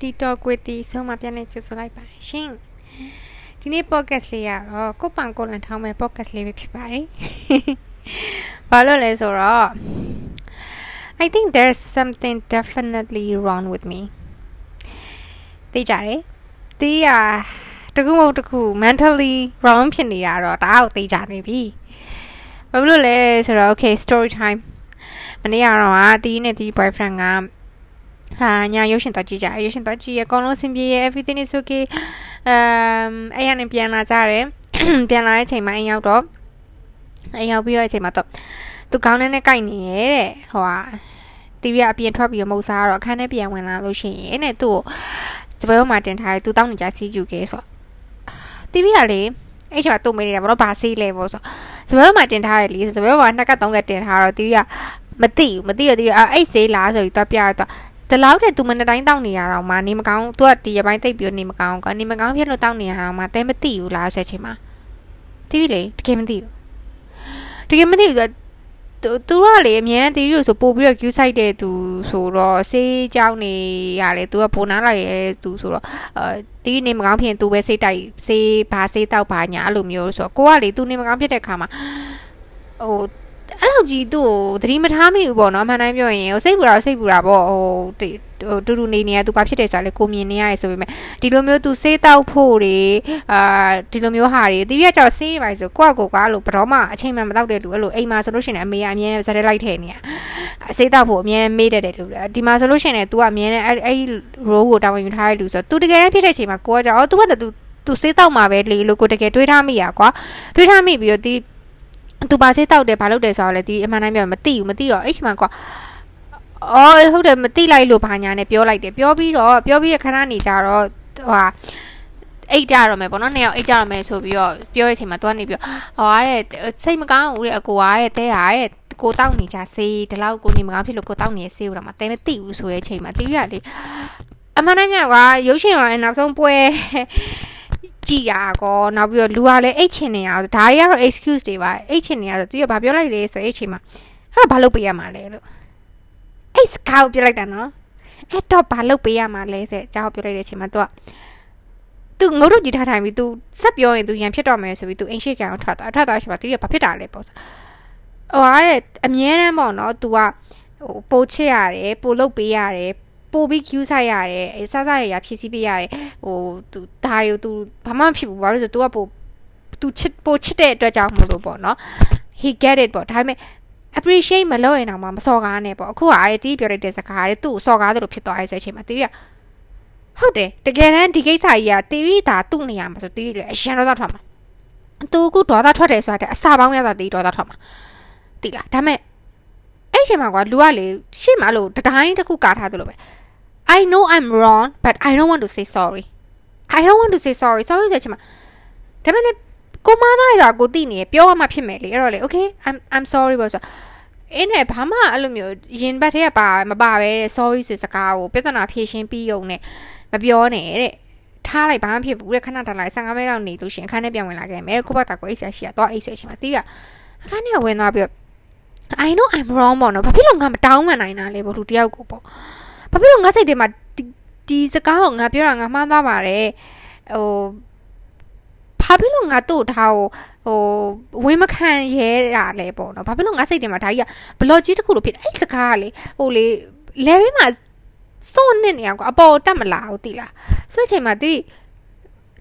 TikTok with ဒီဆုံးမပြန်နေကြိုဆိုလိုက်ပါရှင်ဒီနေ့ podcast လေးကတော့ကိုပန်ကိုလန်ထောင်းမဲ့ podcast လေးပဲဖြစ်ပါတယ်ဘာလို့လဲဆိုတော့ I think there's something definitely wrong with me သိကြတယ်တီးရတကူမဟုတ်တကူ mentally wrong ဖြစ်နေတာတော့ဒါအောင်သိကြနေပြီဘာလို့လဲဆိုတော့ okay story time မနေ့ကတော့တီးနဲ့တီး boyfriend က ဟာညာရုပ်ရှင်တော့ကြည့်ကြရုပ်ရှင်တော့ကြည့်ရအကုန်လုံးအဆင်ပြေရ everything is okay အမ်အဲ့ရနေပြန်လာကြတယ်ပြန်လာတဲ့အချိန်မှာအိမ်ရောက်တော့အိမ်ရောက်ပြီးတော့အချိန်မှာတော့သူကောင်းတဲ့နဲ့ကြိုက်နေရဲ့တဲ့ဟိုဟာတီဗီအပြင်ထွက်ပြီးမုတ်စားတော့အခန်းထဲပြန်ဝင်လာလို့ရှိရင်တဲ့သူ့ကိုစပွဲမှာတင်ထားတယ်သူတောင်းနေကြစီးယူခဲ့ဆိုတီဗီကလေအဲ့ချိန်မှာသူ့မေးနေတာဘာလို့ဘာဆေးလဲပေါ့ဆိုစပွဲမှာတင်ထားတယ်လေစပွဲမှာနှစ်ကတ်သုံးကတ်တင်ထားတော့တီဗီကမသိဘူးမသိရသေးဘူးအဲ့ဆေးလားဆိုပြီးတော့ပြရတော့ ဒီလောက်တဲ့သူမနေ့တိုင်းတောက်နေရတော့မှနေမကောင်းသူကဒီရပိုင်းသိပ်ပြီးနေမကောင်းကနေမကောင်းဖြစ်လို့တောက်နေရတော့မှတဲမသိဘူးလားဆိုချိန်မှာတီးပြီလေတကယ်မသိဘူးတကယ်မသိဘူးသူသူကလေအများတီးပြီးဆိုပို့ပြီးတော့ queue site တဲ့သူဆိုတော့စေးကြောင်းနေရလေသူကပုံနာလိုက်ရဲသူဆိုတော့အဲတီးနေမကောင်းဖြစ်သူပဲစေးတိုက်စေးဘာစေးတောက်ဘာညာအဲ့လိုမျိုးဆိုတော့ကိုကလေသူနေမကောင်းဖြစ်တဲ့ခါမှာဟို အဲ့လောက်ကြီးသူ့ကိုသတိမထားမိဘူးပေါ့နော်အမှန်တိုင်းပြောရင်ဟိုစိတ်ပူတာစိတ်ပူတာပေါ့ဟိုဟိုတူတူနေနေရသူဘာဖြစ်တယ်ဆိုတာလေကိုမြင်နေရတယ်ဆိုပေမဲ့ဒီလိုမျိုးသူစေးတောက်ဖို့တွေအာဒီလိုမျိုးဟာတွေတီးရကြောက်စေးပါဆိုကိုကကိုကအဲ့လိုဘတော်မှအချိန်မှမတောက်တဲ့လူအဲ့လိုအိမ်မှာဆိုလို့ရှိရင်အမေကအမြဲဇက်လိုက်ထည့်နေရစေးတောက်ဖို့အမြဲမေးတတ်တယ်လူဒီမှာဆိုလို့ရှိရင် तू ကအမြဲအဲ့အဲ့ role ကိုတာဝန်ယူထားတဲ့လူဆို तू တကယ်တမ်းဖြစ်တဲ့အချိန်မှာကိုကကြောက် तू ကတူ तू စေးတောက်မှာပဲလေလို့ကိုတကယ်တွေးထားမိရကွာတွေးထားမိပြီးတော့ဒီ သူပါစေးတောက်တယ်ဘာလုပ်တယ်ဆိုတော့လေဒီအမှန်တိုင်းပြောမသိဘူးမသိတော့အဲ့ချိန်မှာကွာအော်ဟုတ်တယ်မသိလိုက်လို့ဘာညာနဲ့ပြောလိုက်တယ်ပြောပြီးတော့ပြောပြီးရခဏနေကြတော့ဟိုဟာအိတ်ကြတော့မယ်ပေါ့နော်နှစ်ယောက်အိတ်ကြတော့မယ်ဆိုပြီးတော့ပြောတဲ့အချိန်မှာသူကနေပြီးဟောတဲ့စိတ်မကောင်းဘူးတဲ့အကိုကတဲ့တဲရတဲ့ကိုတောက်နေကြစေးဒီလောက်ကိုနေမကောင်းဖြစ်လို့ကိုတောက်နေစေးဦးတော့မှတဲမသိဘူးဆိုတဲ့အချိန်မှာတီးရလေအမှန်တိုင်းကရုပ်ရှင်ရောနောက်ဆုံးပွဲ ကြည်တာကောနောက်ပြီးတော့လူကလည်းအိတ်ချင်နေရအောင်ဒါတွေကတော့ excuse တွေပါအိတ်ချင်နေရဆိုသူကဘာပြောလိုက်လဲဆိုအဲ့ချိန်မှာအဲ့ဒါဘာလုပ်ပေးရမှာလဲလို့အဲ့စကားကိုပြောလိုက်တာနော်အဲ့တော့ဘာလုပ်ပေးရမှာလဲဆိုအကြောင်းပြောလိုက်တဲ့အချိန်မှာသူကသူငုတ်တို့ကြည့်ထားထိုင်ပြီး तू ဆက်ပြောရင် तू ရန်ဖြစ်တော့မယ်ဆိုပြီး तू အိမ်ရှိကံအောင်ထွက်သွားထွက်သွားချိန်မှာ तू ကဘာဖြစ်တာလဲပေါ့ဆိုဟိုအားတဲ့အမြဲတမ်းပေါ့နော် तू ကဟိုပိုးချစ်ရတယ်ပိုးလုပ်ပေးရတယ် ပို့ပြီး queue ဆိုင်ရတယ်အဲစစရရဖြည့်ဆည်းပေးရတယ်ဟိုသူဒါတွေကို तू ဘာမှမဖြစ်ဘူးဘာလို့ဆို तू ကပို့ तू ချစ်ပို့ချစ်တဲ့အတွက်ကြောင့်မလို့ပေါ့နော် he get it ပေါ့ဒါပေမဲ့ appreciate မလုပ်ရင်တော့မစော်ကားနဲ့ပေါ့အခုကအဲ့ဒီပြောရတဲ့စကားတွေသူ့ကိုစော်ကားသလိုဖြစ်သွားရဲ့ဆိုအချိန်မှာတီးရဟုတ်တယ်တကယ်တမ်းဒီကိစ္စကြီးကတီးဒါသူ့နေရာမှာဆိုတီးရအရန်တော့ထွက်မှာသူကဒေါသထွက်တယ်ဆိုတာအစာပေါင်းရဆိုတာတီးဒေါသထွက်မှာတီးလားဒါပေမဲ့အဲ့ချိန်မှာကွာလူကလေရှေ့မှာလို့တတိုင်းတစ်ခုကာထားသလိုပဲ I know I'm wrong but I don't want to say sorry I don't want to say sorry sorry ဆိုချင်မှာဒါပေမဲ့ကိုမသားရတာကိုသိနေပြောမှဖြစ်မယ်လေအဲ့တော့လေ okay I'm I'm sorry ပေါ့ဆိုအင်းနဲ့ဘာမှအဲ့လိုမျိုးရင်ဘတ်ထဲကပါမပါပဲတဲ့ sorry ဆိုစကားကိုပြဿနာဖြေရှင်းပြီးုံနဲ့မပြောနဲ့တဲ့ထားလိုက်ဘာမှဖြစ်ဘူးတဲ့ခဏထားလိုက်15မိနစ်လောက်နေလို့ရှင်အခန်းထဲပြန်ဝင်လာခဲ့မယ်ခုဘတာကိုအိတ်ဆက်ရှိရတော့အိတ်ဆွဲချင်မှာတီးရအခန်းထဲဝင်သွားပြီး I know I'm wrong ပေါ့နော်ဘာဖြစ်လို့ငါမတောင်းမှန်နိုင်တာလဲဘလူတယောက်ကိုပေါ့ ဘာဖြစ်လို့ငါစိတ်ထဲမှာဒီစကားကိုငါပြောတာငါမှားသားပါတယ်ဟိုဘာဖြစ်လို့ငါတို့ဒါကိုဟိုဝင်းမခံရဲတာလဲပေါ့နော်ဘာဖြစ်လို့ငါစိတ်ထဲမှာဒါကြီးကဘလော့ကြီးတစ်ခုလိုဖြစ်အဲ့စကားကလေဟိုလေ level မှာစိုးနေနေအောင်အပေါ်တက်မလာဘူးတိလားဆိုတဲ့အချိန်မှာတိ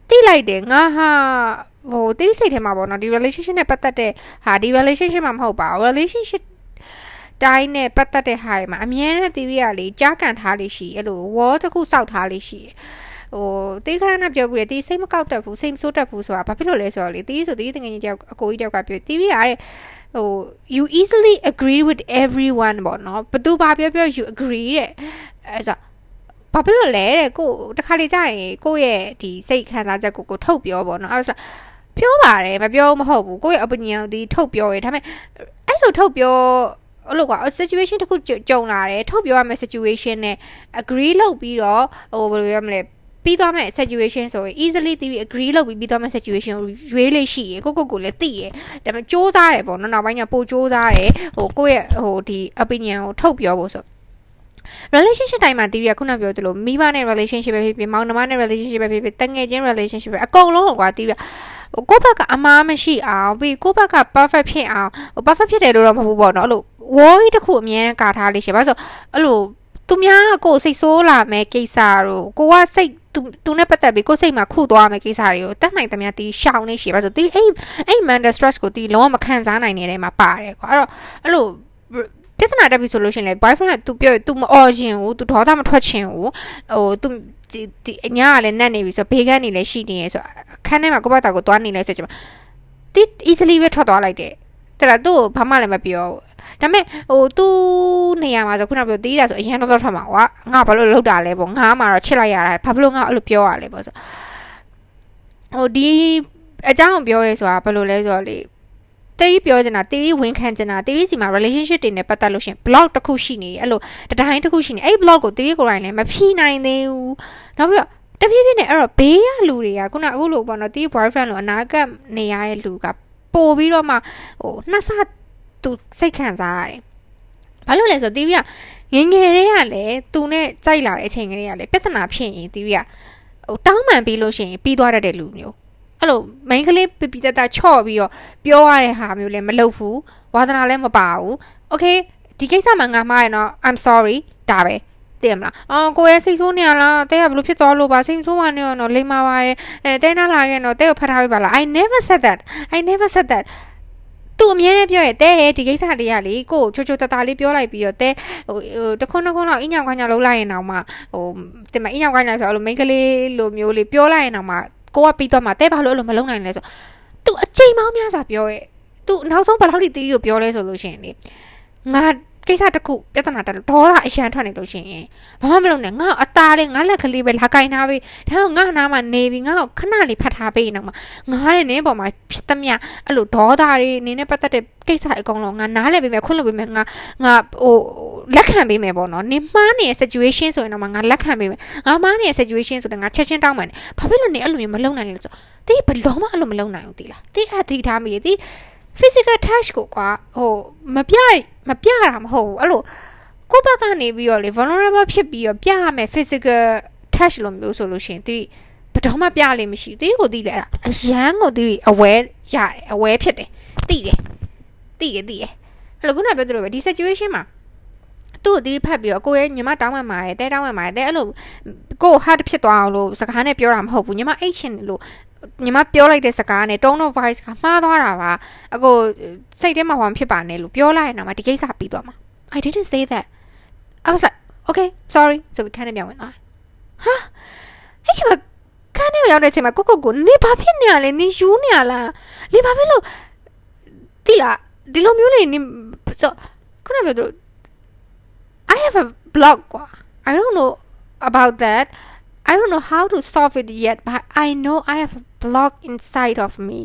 တိလိုက်တယ်ငါဟာဟိုတိစိတ်ထဲမှာပေါ့နော်ဒီ relationship နဲ့ပတ်သက်တဲ့ဟာဒီ relationship မှာမဟုတ်ပါဘူး relationship တိုင်းနဲ့ပတ်သက်တဲ့ဟာတွေမှာအမြဲတမ်း theory ကလေကြားကန်ထားလေးရှိအဲ့လို wall တစ်ခုစောက်ထားလေးရှိဟိုတေးခါနဲ့ပြောပြီးတေးစိတ်မကောက်တတ်ဘူးစိတ်မဆိုးတတ်ဘူးဆိုတာဘာဖြစ်လို့လဲဆိုတော့လေတေးဆိုတေးတငယ်ချင်းတယောက်အကိုကြီးတယောက်ကပြော theory ရတဲ့ဟို you easily agree with everyone ပေါ့နော်ဘသူဘာပြောပြော you agree တဲ့အဲဆိုဘာဖြစ်လို့လဲတဲ့ကိုတခါလေကြာရင်ကိုယ့်ရဲ့ဒီစိတ်ခံစားချက်ကိုကိုထုတ်ပြောပေါ့နော်အဲဆိုပြောပါတယ်မပြောမဟုတ်ဘူးကိုယ့်ရဲ့ opinion ဒီထုတ်ပြောရဒါပေမဲ့အဲ့လိုထုတ်ပြော အဲ့လိုကွာ situation တစ်ခုကြုံလာတယ်ထုတ်ပြောရမယ့် situation နဲ့ agree လုပ်ပြီးတော့ဟိုဘယ်လိုရမလဲပြီးသွားမဲ့ situation ဆိုရင် easily တီးပြီး agree လုပ်ပြီးပြီးသွားမဲ့ situation ကိုရွေးလေးရှိရကိုကိုကိုလည်းသိရဒါပေမဲ့စူးစမ်းတယ်ပေါ့နော်နောက်ပိုင်းကျပိုစူးစမ်းတယ်ဟိုကိုယ့်ရဲ့ဟိုဒီ opinion ကိုထုတ်ပြောဖို့ဆို relationship တိုင်းမှာတီးရခုနပြောသလိုမိဘနဲ့ relationship ပဲဖြစ်ဖြစ်မောင်နှမနဲ့ relationship ပဲဖြစ်ဖြစ်တငယ်ချင်း relationship ပဲအကုန်လုံးကွာတီးရ ကိုယ့်ဘက်ကအမားမရှိအောင်ပြီးကိုယ့်ဘက်က perfect ဖြစ်အောင် perfect ဖြစ်တယ်လို့တော့မဟုတ်ဘူးပေါ့နော်အဲ့လို worry တစ်ခုအမြဲကာထားလေးရှိပါဆိုအဲ့လိုသူများကိုစိတ်ဆိုးလာမဲ့ကိစ္စတို့ကိုကစိတ်သူသူနဲ့ပတ်သက်ပြီးကိုစိတ်မှာခုသွားမယ်ကိစ္စတွေကိုတက်နိုင်သမျှတီးရှောင်နေရှိပါဆိုတီးအဲ့အဲ့ mental stress ကိုတီးလုံးဝမခံစားနိုင်နေတဲ့မှာပါတယ်ကွာအဲ့တော့အဲ့လို ပြဿနာတက်ပြီဆိုလို့ရှိရင်လေ boyfriend က तू ပြော तू မအော်ချင်ဘူး तू ဒေါသမထွက်ချင်ဘူးဟို तू ဒီအညာကလည်းနတ်နေပြီဆိုဘေးကနေလည်းရှိနေရဆိုအခန်းထဲမှာကိုယ့်ဘက်တာကိုသွားနေလဲဆိုချင်တီ easily ပဲထွက်သွားလိုက်တယ်တဲ့လားသူ့ကိုဘာမှလည်းမပြောဘူးဒါပေမဲ့ဟိုသူ့နေရာမှာဆိုခုနပြောတီးတာဆိုအရင်တော့တော့ထွက်မှာကွာငါဘာလို့လောက်တာလဲပေါ့ငါမှတော့ချစ်လိုက်ရတာဘာလို့ငါအဲ့လိုပြောရလဲပေါ့ဆိုဟိုဒီအကြောင်းပြောရဲဆိုတာဘယ်လိုလဲဆိုတော့လေ တေးပြောချင်တာတေးဝင်ခံချင်တာတေးစီမှာ relationship တွေနဲ့ပတ်သက်လို့ရှင် blog တစ်ခုရှိနေတယ်အဲ့လိုတတိုင်းတစ်ခုရှိနေအဲ့ blog ကိုတေးကိုယ်တိုင်လည်းမဖြီးနိုင်သေးဘူးနောက်ပြီးတော့တဖြည်းဖြည်းနဲ့အဲ့တော့ဘေးကလူတွေကခုနအခုလိုပေါ့နော်တေး boyfriend လို့အနာကပ်နေရတဲ့လူကပို့ပြီးတော့မှဟိုနှစ်ဆသူစိတ်ခံစားရတယ်ဘာလို့လဲဆိုတော့တေးကငငယ်လေးကလည်းသူနဲ့ကြိုက်လာတဲ့အချိန်ကလေးကလည်းပြဿနာဖြစ်ရင်တေးကဟိုတောင်းပန်ပြီးလို့ရှိရင်ပြီးသွားတတ်တဲ့လူမျိုး အဲ့လို main ကလေးပြပြတတချော့ပြီးတော့ပြောရတဲ့ဟာမျိုးလည်းမလုပ်ဘူးဝါသနာလည်းမပါဘူး okay ဒီကိစ္စမှာငါမှားရနော် I'm sorry ဒါပဲသိရမလားအော်ကိုရဲ့စိတ်ဆိုးနေရလားတဲ့ကဘလို့ဖြစ်သွားလို့ပါစိတ်ဆိုးပါနေရောနော်လိမ္မာပါရဲ့အဲတဲနာလာခဲ့နော်တဲ့ကိုဖတ်ထားပေးပါလား I never said that I never said that သူအမြဲတမ်းပြောရဲ့တဲရဲ့ဒီကိစ္စလေးကလေကိုချိုချိုတတလေးပြောလိုက်ပြီးတော့တဲဟိုတခွန်းတခွန်းတော့အင်းညောင်ခွန်းညောင်လုံးလိုက်ရင်တော့မှဟိုတင်မအင်းညောင်ခွန်းညောင်ဆိုအဲ့လိုမိန်းကလေးလိုမျိုးလေးပြောလိုက်ရင်တော့မှ ကိုကပြီးတော့မှတဲဘာလို့အဲ့လိုမလုံးနိုင်လဲဆိုသူအချိန်မောင်းများစွာပြောရဲ့သူနောက်ဆုံးဘယ်လောက်ထိတီးကိုပြောလဲဆိုလို့ရှိရင်လေငါ ကိစ္စတစ်ခုပြဿနာတက်လို့ဒေါသအရန်ထွက်နေလို့ရှိရင်ဘာမှမလုပ်နဲ့ငါအသားလေးငါလက်ကလေးပဲလာကင်ထားပေးဒါကငါနားမှာနေပြီးငါ့ကိုခဏလေးဖတ်ထားပေးနေတော့ငါရဲ့နင်းပေါ်မှာဖြစ်သမျှအဲ့လိုဒေါသတွေနေနဲ့ပတ်သက်တဲ့ကိစ္စအကုန်လုံးငါနားလဲပေးမယ်ခွင့်လို့ပေးမယ်ငါငါဟိုလက်ခံပေးမယ်ပေါ့နော်နေမှားနေတဲ့ situation ဆိုရင်တော့ငါလက်ခံပေးမယ်ငါမှားနေတဲ့ situation ဆိုတော့ငါချက်ချင်းတောင်းမယ်ဘာဖြစ်လို့နေအဲ့လိုမျိုးမလုပ်နိုင်လဲဆိုတိဘလုံးမအဲ့လိုမလုပ်နိုင်ဘူးတိလားတိအတိထားမိတိ physical touch ကိုကွာဟိုမပြမပြတာမဟုတ်ဘူးအဲ့လိုကိုယ့်ဘက်ကနေပြီးတော့လေ vulnerable ဖြစ်ပြီးတော့ပြရမယ် physical touch လို့မျိုးဆိုလို့ရှိရင်ဒီဘယ်တော့မှပြလိမ့်မရှိဘူးတီးကိုတီးလဲအဲ့ဒါအရန်ကိုတီး aware ရတယ် aware ဖြစ်တယ်တီးတယ်တီးတယ်တီးတယ်အဲ့လိုခုနပြောသလိုပဲဒီ situation မှာသူ့ကိုတီးဖတ်ပြီးတော့ကိုရဲ့ညီမတောင်းမှမှာရဲတဲတောင်းမှမှာရဲတဲအဲ့လိုကို hard ဖြစ်သွားအောင်လို့စကားနဲ့ပြောတာမဟုတ်ဘူးညီမအိတ်ချင်လို့ ညီမပြောလိုက်တဲ့စကားနဲ့ tone of voice ကမှားသွားတာပါအကိုစိတ်ထဲမှာဘာမှဖြစ်ပါနဲ့လို့ပြောလိုက်ရင်တော့ဒီကိစ္စပြီးသွားမှာ I didn't say that I was like okay sorry ဆိုပြီးခန်းထဲပြန်ဝင်သွားဟာအဲ့ကခန်းထဲရောက်တဲ့အချိန်မှာကိုကိုကိုနေဘာဖြစ်နေရလဲနေယူနေရလားနေဘာဖြစ်လို့တိလားဒီလိုမျိုးလေးနေဆိုခုနကပြောသူ I have a blog ကွာ I don't know about that I don't know how to solve it yet, but I know I have a block inside of me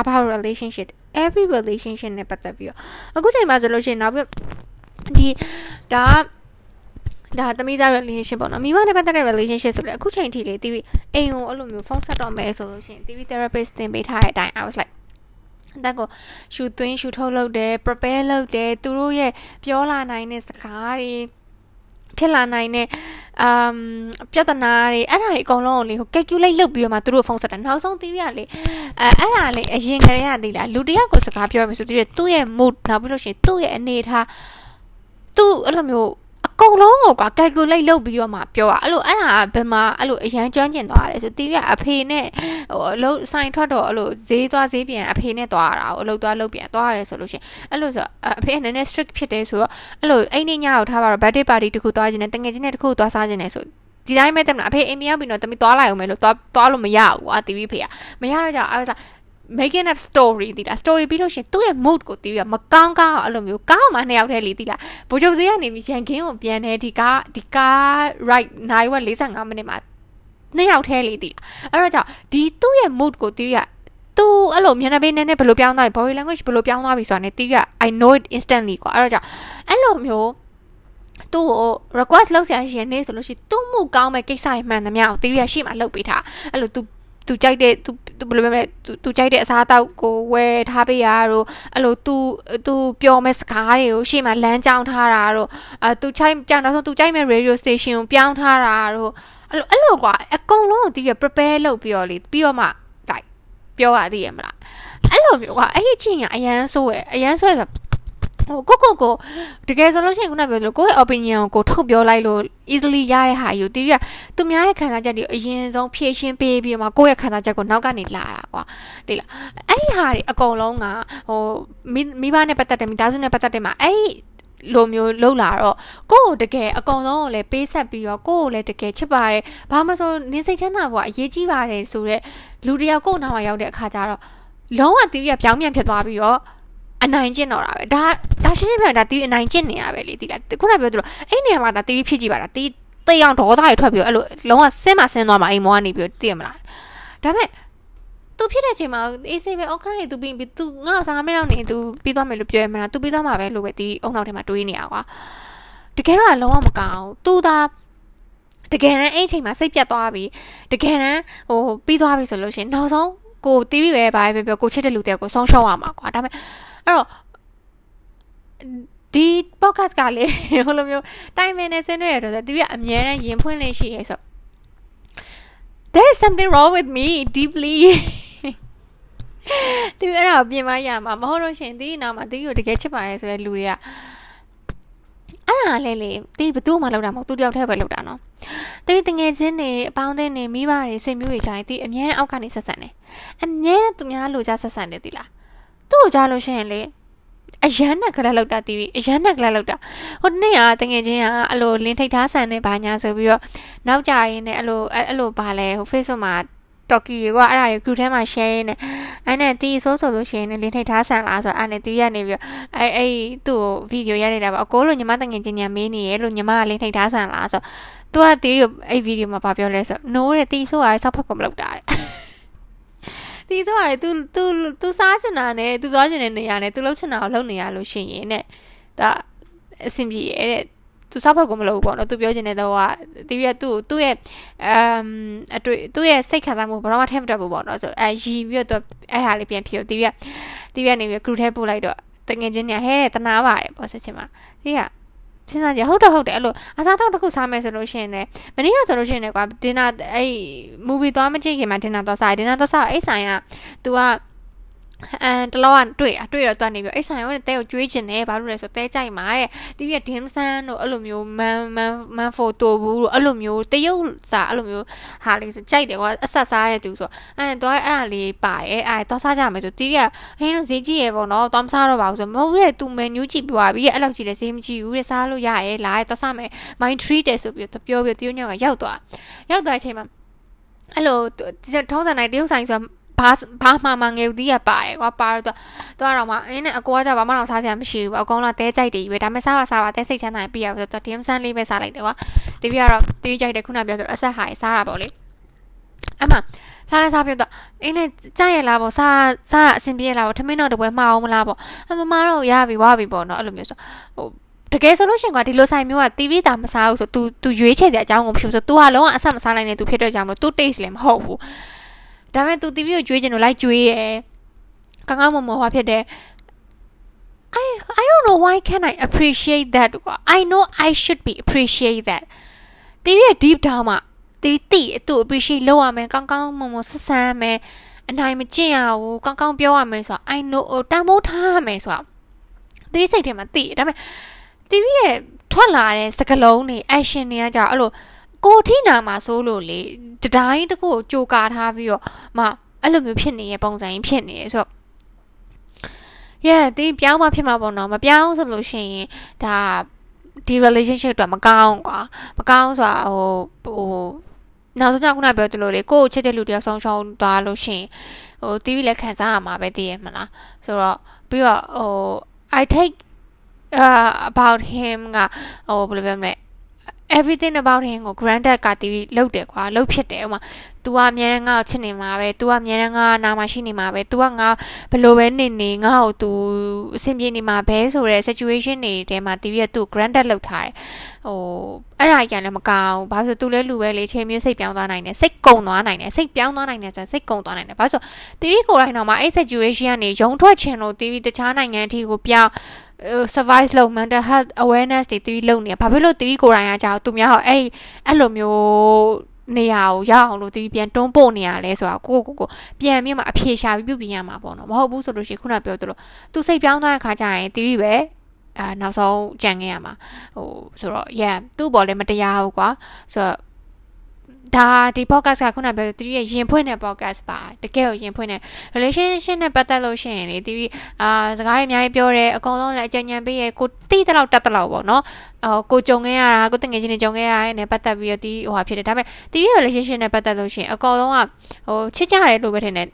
about relationship. Every relationship နဲ့ပတ်သက်ပြီးတော့အခုချိန်မှာဆိုလို့ရှိရင်နောက်ပြီးဒီဒါဒါသမီးသား relationship ပေါ့နော်မိမနဲ့ပတ်သက်တဲ့ relationship ဆိုလေအခုချိန်ထိလေတီးအိမ်ကိုအဲ့လိုမျိုးဖုန်းဆက်တော့မယ်ဆိုလို့ရှိရင်တီး therapist သင်ပေးထားတဲ့အတိုင်း I was like တက်ကိုရှူသွင်းရှူထုတ်လုပ်တယ် prepare လုပ်တယ်သူတို့ရဲ့ပြောလာနိုင်တဲ့စကားတွေ ဖြစ်လာနိုင်တဲ့အမ်ပြဿနာတွေအဲ့ဒါတွေအကုန်လုံးကိုလေဟို calculate လုပ်ပြီးတော့မှသူတို့ဖုန်းဆက်တာနောက်ဆုံး theory ကလေအဲအဲ့ဒါလေအရင်ကတည်းကသိလားလူတယောက်ကိုစကားပြောရမယ်ဆိုသူရဲ့သူ့ရဲ့ mood နောက်ပြီးလို့ရှိရင်သူ့ရဲ့အနေထားသူ့အဲ့လိုမျိုး ကုန်လုံးကိုကွာ calculate လုပ်ပြီးတော့မှပြောတာအဲ့လိုအဲ့ဒါဘယ်မှာအဲ့လိုအရန်ကျွမ်းကျင်သွားတယ်ဆိုတီးကအဖေနဲ့ဟိုအလုပ်ဆိုင်ထွက်တော့အဲ့လိုဈေးသွားဈေးပြန်အဖေနဲ့သွားတာအလုပ်သွားလုပ်ပြန်သွားရတယ်ဆိုလို့ရှိရင်အဲ့လိုဆိုအဖေကနည်းနည်း strict ဖြစ်တယ်ဆိုတော့အဲ့လိုအိမ်နေညကိုထားပါတော့ birthday party တခုသွားခြင်းနဲ့တငယ်ချင်းနဲ့တခုသွားစားခြင်းနဲ့ဆိုဒီတိုင်းပဲတက်မလားအဖေအိမ်မရောက်ပြီးတော့တမီသွားလိုက်အောင်မယ်လို့သွားသွားလို့မရဘူးကွာတီဗီဖေကမရတော့ကြအဲ့ဒါ making up story တီလား story ပြီးလို့ရှင်သူ့ရဲ့ mood ကိုတီးရမကောင်းကောင်းအဲ့လိုမျိုးကောင်းမှနှစ်ယောက်တည်းလီတီလားဘိုးချုပ်စေးကနေပြီးရန်ကင်းကိုပြန်နေဒီကားဒီကား right နိုင်ဝက်45မိနစ်မှာနှစ်ယောက်တည်းလီတီလားအဲ့တော့ကြောင့်ဒီသူ့ရဲ့ mood ကိုတီးရသူအဲ့လိုမြန်နေပေးနေနေဘယ်လိုပြောင်းသွားပြီ body language ဘယ်လိုပြောင်းသွားပြီဆိုတာ ਨੇ တီးရ I know it instantly ကွာအဲ့တော့ကြောင့်အဲ့လိုမျိုးသူ့ကို request လုပ်ဆရာရှင်နေဆိုလို့ရှိရင်သူ့မှုကောင်းမဲ့ကိစ္စတွေမှန်သမျှကိုတီးရရှိမှလုပ်ပေးထားအဲ့လို तू သူကြိုက်တဲ့သူ သူဘယ်လိုပြောမလဲသူသူကြိုက်တဲ့အစားအသောက်ကိုဝယ်ထားပေးရတို့အဲ့လိုသူသူပြောမဲ့စကားတွေကိုရှေ့မှာလမ်းကြောင်းထားတာတို့အဲသူချိုက်ကြောင်တော့ဆိုသူကြိုက်မဲ့ radio station ကိုပြောင်းထားတာတို့အဲ့လိုအဲ့လိုကွာအကုန်လုံးကိုသူရ prepare လုပ်ပြီးတော့လေပြီးတော့မှ like ပြောတာသိရမလားအဲ့လိုမျိုးကွာအဲ့ဒီချင်းကအရန်ဆိုးရယ်အရန်ဆိုးရယ်ဆို ဟိုကိုကိုကိုတကယ်ဆိုလို့ရှိရင်ခုနပြောသလိုကိုယ့်ရဲ့ opinion ကိုထုတ်ပြောလိုက်လို့ easily ရတဲ့ဟာယူတီးပြသူများရဲ့ခံစားချက်တွေအရင်ဆုံးဖြည့်ရှင်းပေးပြီးမှကိုယ့်ရဲ့ခံစားချက်ကိုနောက်ကနေလာတာကွာသိလားအဲ့ဒီဟာတွေအကုန်လုံးကဟိုမိဘနဲ့ပတ်သက်တယ်မိသားစုနဲ့ပတ်သက်တယ်မှာအဲ့လိုမျိုးလှုပ်လာတော့ကိုယ့်ကိုတကယ်အကောင်ဆုံးကိုလည်းပေးဆက်ပြီးတော့ကိုယ့်ကိုလည်းတကယ်ချစ်ပါတယ်ဘာမှဆိုနင်းစိတ်ချမ်းသာဖို့အရေးကြီးပါတယ်ဆိုတော့လူတယောက်ကိုယ်နာမှာရောက်တဲ့အခါကျတော့လုံးဝတီးရပြောင်းပြန်ဖြစ်သွားပြီးတော့ အနိုင်ကျင့်တော့တာပဲဒါဒါရှင်းရှင်းပြတာတီးအနိုင်ကျင့်နေရပဲလေတီးလားခုနပြောသလိုအဲ့နေရာမှာဒါတီးဖြစ်ကြည့်ပါလားတီးတေးအောင်ဒေါသတွေထွက်ပြီးအဲ့လိုလုံးဝဆင်းမဆင်းသွားမှာအိမ်မောကနေပြီးတည်ရမလားဒါပေမဲ့သူဖြစ်တဲ့အချိန်မှာအေးဆေးပဲအော်ခါနေသူပြီးပြီးသူငါ့စားမဲတော့နေသူပြီးသွားမယ်လို့ပြောရမလားသူပြီးသွားမှာပဲလို့ပဲဒီအုံနောက်ထဲမှာတွေးနေရကွာတကယ်တော့လုံးဝမကောင်းသူသာတကယ်တမ်းအဲ့အချိန်မှာစိတ်ပြတ်သွားပြီတကယ်တမ်းဟိုပြီးသွားပြီဆိုလို့ရှိရင်နောက်ဆုံးကိုတီးပြီးပဲဘာပဲပြောကိုချစ်တဲ့လူတဲ့ကိုဆုံးရှုံးရမှာကွာဒါပေမဲ့ အဲ့တော့ဒီ podcast ကလေဟိုလိုမျိုးတိုင်မင်နဲ့ဆင်းရဲရတော့သူကအမြဲတမ်းရင်ဖွင့်လေးရှိရဲဆို there is something wrong with me deeply သူအဲ့ဒါပြင်မရမှာမဟုတ်လို့ရှင်ဒီနောက်မှာဒီကိုတကယ်ချစ်ပါရဲဆိုတဲ့လူတွေကအဲ့ဒါလဲလေဒီဘသူ့မှလောက်တာမဟုတ်သူတယောက်တည်းပဲလောက်တာနော်တိတငယ်ချင်းတွေအပေါင်းအသင်းတွေမိဘတွေဆွေမျိုးတွေကြိုင်ဒီအမြဲအောက်ကနေဆက်ဆံတယ်အမြဲသူများလိုချဆက်ဆံတယ်ဒီလား သူ့ကိုကြားလို့ရှိရင်လေအရန်နဲ့ကလေးလောက်တာတီးပြီးအရန်နဲ့ကလေးလောက်တာဟိုနေ့ကတငယ်ချင်းကအလိုလင်းထိတ်ထားဆန်နေဘာညာဆိုပြီးတော့နောက်ကြရင်းနဲ့အလိုအဲ့လိုပါလဲဟို Facebook မှာတော်ကီကအဲ့ဒါတွေ group ထဲမှာ share နေအဲ့နဲ့တီးဆိုးဆိုလို့ရှိရင်လင်းထိတ်ထားဆန်လားဆိုအဲ့နဲ့တီးရနေပြီးအဲ့အဲ့သူ့ဗီဒီယိုရနေတာပါအကိုလိုညီမတငယ်ချင်းညာမေးနေရဲ့လို့ညီမကလင်းထိတ်ထားဆန်လားဆိုသူကတီးရအဲ့ဗီဒီယိုမှာပြောလဲဆို no တဲ့တီးဆိုးရဆောက်ဖက်ကုန်မလုပ်တာတဲ့ တီးဆိုရတယ် तू तू तू စားချင်တာနဲ့ तू သွားချင်တဲ့နေရာနဲ့ तू လှုပ်ချင်တာကိုလုပ်နေရလို့ရှိရင်တဲ့ဒါအဆင်ပြေရဲ့တဲ့သူစားဖို့ကိုမလုပ်ဘူးပေါ့နော်သူပြောချင်တဲ့တော့ကတီးရသူ့သူ့ရဲ့အမ်အတွေ့သူ့ရဲ့စိတ်ခံစားမှုဘာမှထဲမတက်ဘူးပေါ့နော်ဆိုအဲရီပြီးတော့အဲ့ဟာလေးပြန်ဖြေတီးရတီးရနေပြီး group ထဲပို့လိုက်တော့တငင်ချင်းညာဟဲတနာပါတယ်ပေါ့ဆက်ချင်မှာတီးရ စဉ်းစားကြဟုတ်တော့ဟုတ်တယ်အဲ့လိုအစားအသောက်တစ်ခုစားမယ်ဆိုလို့ရှိရင်လည်းမနေ့ကဆိုလို့ရှိရင်လည်းကွာဒင်နာအဲ့ movie သွားမကြည့်ခင်မှာဒင်နာသွားစားဒင်နာသွားစားအဲ့ဆိုင်က तू က အဲတလောကတွေ့အတွေ့တော့တွားနေပြီအဲ့ဆိုင်ကတဲကိုကျွေးချင်တယ်ဘာလို့လဲဆိုတဲကြိုက်မှာတဲ့တီးရဒင်းဆန်တို့အဲ့လိုမျိုးမန်မန်မန်ဖိုတိုဘူးတို့အဲ့လိုမျိုးတရုတ်စာအဲ့လိုမျိုးဟာလေးဆိုကြိုက်တယ်ကွာအဆက်စားရတူဆိုအဲတော့အဲ့ဒါလေးပါတယ်အဲတော့စားကြမယ်ဆိုတီးရဟင်းဈေးကြီးရပေါ့နော်တော့မစားတော့ပါဘူးဆိုမဟုတ်ရဲ့ तू မန်နူးကြည့်ပြသွားပြီအဲ့လောက်ကြီးလည်းဈေးမကြည့်ဘူးတဲ့စားလို့ရရဲ့လာတော့စားမယ် mind treat တယ်ဆိုပြီးတော့ပြောပြီးတရုတ်ညောက်ကရောက်သွားရောက်သွားတဲ့အချိန်မှာအဲ့လိုထုံးစံတိုင်းတရုတ်ဆိုင်ဆို ဘာဘာမှမငယ်ဦးသီးရပါတယ်ကွာပါတော့သူကတော့မှအင်းနဲ့အကောကကြဘာမှတော့စားစရာမရှိဘူးအကောင်လာတဲကြိုက်တယ်ပဲဒါပေမဲ့စားပါစားပါတဲစိတ်ချမ်းသာပြရဆိုတော့ DM ဆန်းလေးပဲစားလိုက်တယ်ကွာတပည့်ကတော့တပည့်ကြိုက်တယ်ခုနပြောဆိုအဆက်ဟာစားတာပေါ့လေအမှစားလဲစားပြတော့အင်းနဲ့ကြိုက်ရလားပေါ့စားစားအဆင်ပြေရလားပေါ့ထမင်းတော့တပွဲမှားအောင်မလားပေါ့အမမတော့ရပြီဝါပြီပေါ့နော်အဲ့လိုမျိုးဆိုဟိုတကယ်ဆိုလို့ရှင်ကွာဒီလိုဆိုင်မျိုးကတီးပြီးတာမစားဘူးဆို तू तू ရွေးချယ်တဲ့အကြောင်းကိုမရှိဘူးဆို तू ကလုံးဝအဆက်မစားနိုင်တဲ့ तू ဖြစ်တဲ့ကြောင့်လို့ तू taste လည်းမဟုတ်ဘူး ဒါပေမဲ့ तू TV ကိုကြွေးကျင်လို့လိုက်ကြွေးရယ်ကောင်းကောင်းမွန်မွန်ဟောဖြစ်တယ် I I don't know why can I appreciate that I know I should be appreciate that TV ရဲ့ deep down မှာ TV တိသူ appreciate လုပ်ရမယ်ကောင်းကောင်းမွန်မွန်ဆက်ဆံမယ်အနိုင်မကျင့်ရဘူးကောင်းကောင်းပြောရမယ်ဆိုတော့ I know တန်ဖိုးထားရမယ်ဆိုတော့ဒီစိတ်ထဲမှာတိဒါပေမဲ့ TV ရဲ့ထွက်လာတဲ့စကလုံးတွေ action တွေကကြာအဲ့လို ကိုထိနာမှာစိုးလို့လေတတိုင်းတခုကိုကြိုကာထားပြီးတော့မှအဲ့လိုမျိုးဖြစ်နေတဲ့ပုံစံကြီးဖြစ်နေရဆိုတော့ yeah ဒီပြောင်းမှဖြစ်မှာပေါ့နော်မပြောင်းဆိုလို့ရှိရင်ဒါဒီ relationship တော့မကောင်းကွာမကောင်းဆိုတာဟိုဟိုနောက်ဆုံးကခုနပြောသလိုလေကိုကိုချစ်တဲ့လူတယောက်ဆုံးရှုံးသွားလို့ရှိရင်ဟို TV လည်းခံစားရမှာပဲတည်ရမလားဆိုတော့ပြီးတော့ဟို I take uh about him ကဟိုဘယ်လိုပြောမလဲ everything about him ကို granted ကတီးလုတ်တယ်ကွာလုတ်ဖြစ်တယ်ဥမာ तू ကအမြဲတမ်းငါ့ကိုချစ်နေမှာပဲ तू ကအမြဲတမ်းငါနာမရှိနေမှာပဲ तू ကငါဘလို့ပဲနေနေငါ့ကို तू အဆင်ပြေနေမှာပဲဆိုတဲ့ situation တွေထဲမှာတီးပြီး तू granted လုတ်ထားတယ်ဟိုအဲ့ဒါကြီးလည်းမကောင်းဘာလို့ तू လဲလူပဲလေချိန်မျိုးစိတ်ပြောင်းသွားနိုင်တယ်စိတ်ကုံသွားနိုင်တယ်စိတ်ပြောင်းသွားနိုင်တယ်ဆိုစိတ်ကုံသွားနိုင်တယ်ဘာလို့ဆိုတီးကိုယ်တိုင်းတော့မှအဲ့ situation ကနေရုံထွက်ချင်လို့တီးတခြားနိုင်ငံအထိကိုပြောင်း survive လုပ် mental health awareness တွေတီးလုပ်နေဘာဖြစ်လို့တီးကိုယ်တိုင်ကကြောက်သူများဟောအဲ့အဲ့လိုမျိုးနေရာကိုရအောင်လို့တီးပြန်တွန်းပို့နေရလဲဆိုတာကိုကိုကိုပြန်ပြီးမှအဖြေရှာပြီးပြုပြင်ရမှာပေါ့နော်မဟုတ်ဘူးဆိုလို့ရှိရင်ခုနပြောသလိုသူစိတ်ပြောင်းသွားတဲ့ခါကျရင်တီးပဲအာနောက်ဆုံးကြံခဲ့ရမှာဟိုဆိုတော့ yeah သူ့ဘော်လည်းမတရားဘူးကွာဆိုတော့ ဒါဒီ podcast ကခုနပြောသူရဲ့ရင်ဖွင့်တဲ့ podcast ပါတကယ်ကိုရင်ဖွင့်တဲ့ relationship နဲ့ပတ်သက်လို့ရှိရင်လေသူအာစကားတွေအများကြီးပြောတယ်အကုန်လုံးလည်းအကြံဉာဏ်ပေးရကိုတိတဲ့လောက်တတ်တဲ့လောက်ပေါ့နော်အော်ကိုကြုံခဲ့ရတာကိုတငယ်ချင်းတွေကြုံခဲ့ရတဲ့နဲ့ပတ်သက်ပြီးတော့ဒီဟိုဟာဖြစ်တယ်ဒါပေမဲ့ဒီရဲ့ relationship နဲ့ပတ်သက်လို့ရှိရင်အကုန်လုံးကဟိုချစ်ကြတယ်လို့ပဲထင်တယ်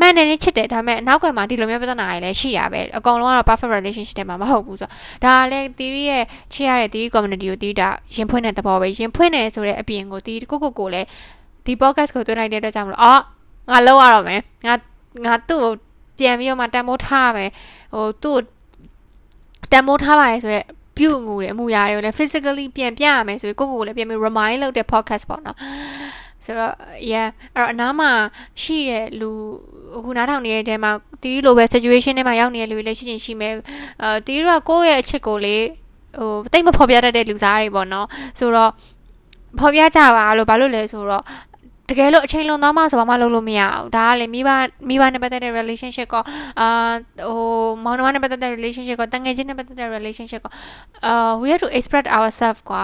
မှန်တယ်နဲ့ချစ်တယ်ဒါပေမဲ့နောက်ကွယ်မှာဒီလိုမျိုးပြဿနာတွေလည်းရှိရပဲအကောင်လုံးကတော့ perfect relationship တွေမှာမဟုတ်ဘူးဆိုတော့ဒါကလည်း theory ရဲ့ချစ်ရတဲ့ theory community ကိုတီးတာရင်ဖွင့်တဲ့သဘောပဲရင်ဖွင့်တယ်ဆိုတဲ့အပြင်ကိုတီးကိုကိုကိုလည်းဒီ podcast ကိုတွေ့လိုက်တဲ့အတွက်ကြောင့်မလို့အော်ငါလောက်ရတော့မယ်ငါငါသူ့ကိုပြန်ပြီးတော့မှတန်မိုးထားရမယ်ဟိုသူ့တန်မိုးထားပါတယ်ဆိုရက်ပြုတ်ငူတယ်အမှုရာတွေကိုလည်း physically ပြန်ပြရမယ်ဆိုပြီးကိုကိုကိုလည်းပြန်ပြီး remind လုပ်တဲ့ podcast ပေါ့နော် ဆိုတော့ yeah အဲ့တော့အနားမှာရှိတဲ့လူအခုနားထောင်နေတဲ့တဲမှာတီးလိုပဲ situation ထဲမှာရောက်နေတဲ့လူတွေလည်းရှိချင်ရှိမယ်အာတီးတို့ကကိုယ့်ရဲ့အချစ်ကိုလေဟိုတိတ်မဖော်ပြတတ်တဲ့လူစားတွေပေါ့နော်ဆိုတော့ဖော်ပြကြပါလို့ဘာလို့လဲဆိုတော့တကယ်လို့အချိန်လွန်သွားမှဆိုဘာမှလုပ်လို့မရအောင်ဒါကလေမိဘမိဘနဲ့ပတ်သက်တဲ့ relationship ကအာဟိုမောင်နှမနဲ့ပတ်သက်တဲ့ relationship ကတငယ်ချင်းနဲ့ပတ်သက်တဲ့ relationship ကအာ we have to express ourselves ကွာ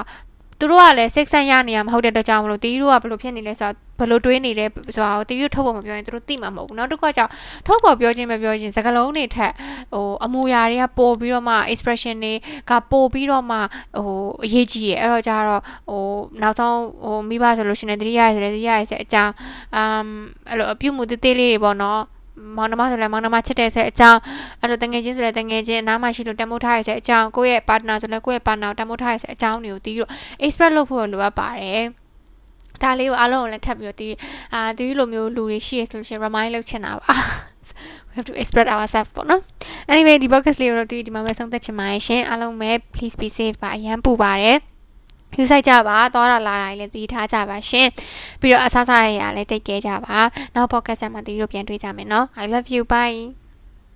သူတို့ကလည်းစိတ်ဆန့်ရနေရမဟုတ်တဲ့အတွက်ကြောင့်မလို့တီးတို့ကဘလို့ဖြစ်နေလဲဆိုတော့ဘလို့တွေးနေလဲဆိုတာကိုတီးတို့ထုတ်ဖို့မပြောရင်သူတို့သိမှာမဟုတ်ဘူးနောက်တစ်ခါကျထုတ်ဖို့ပြောချင်းမပြောချင်းစကားလုံးတွေထက်ဟိုအမူအရာတွေကပို့ပြီးတော့မှ expression တွေကပို့ပြီးတော့မှဟိုအရေးကြီးရအဲ့တော့ကျတော့ဟိုနောက်ဆုံးဟိုမိဘဆိုလို့ရှိရင်တတိယရဆိုတဲ့တတိယရဆိုတဲ့အကြောင်းအမ်အဲ့လိုအပြုမှုသေးသေးလေးတွေပေါ့နော် မောင်နှမဆိုလည်းမောင်နှမချစ်တဲ့ဆက်အကြောင်းအဲ့လိုတငယ်ချင်းဆိုလည်းတငယ်ချင်းအနားမှာရှိလို့တမိုးထားရဆက်အကြောင်းကိုယ့်ရဲ့ partner ဆိုလည်းကိုယ့်ရဲ့ partner တမိုးထားရဆက်အကြောင်းတွေကိုတီးပြီးတော့ express လုပ်ဖို့လိုအပ်ပါတယ်ဒါလေးကိုအားလုံးကိုလည်းထပ်ပြီးတော့ဒီအာဒီလိုမျိုးလူတွေရှိရဆိုလို့ရှိရင် remind လုပ်ချင်တာပါ we have to express ourselves ပေါ့နော် anyway ဒီ podcast လေးကိုတော့ဒီဒီမှာပဲဆုံးသက်ချင်ပါတယ်ရှင်အားလုံးပဲ please be safe ပါအရန်ပူပါတယ် ယူဆိုင်ကြပါသွားတာလာတာလည်းသိထားကြပါရှင်ပြီးတော့အဆအဆရရလည်းတိတ်ကဲကြပါနောက် podcast မှာတီးတို့ပြန်တွေ့ကြမယ်နော် I love you bye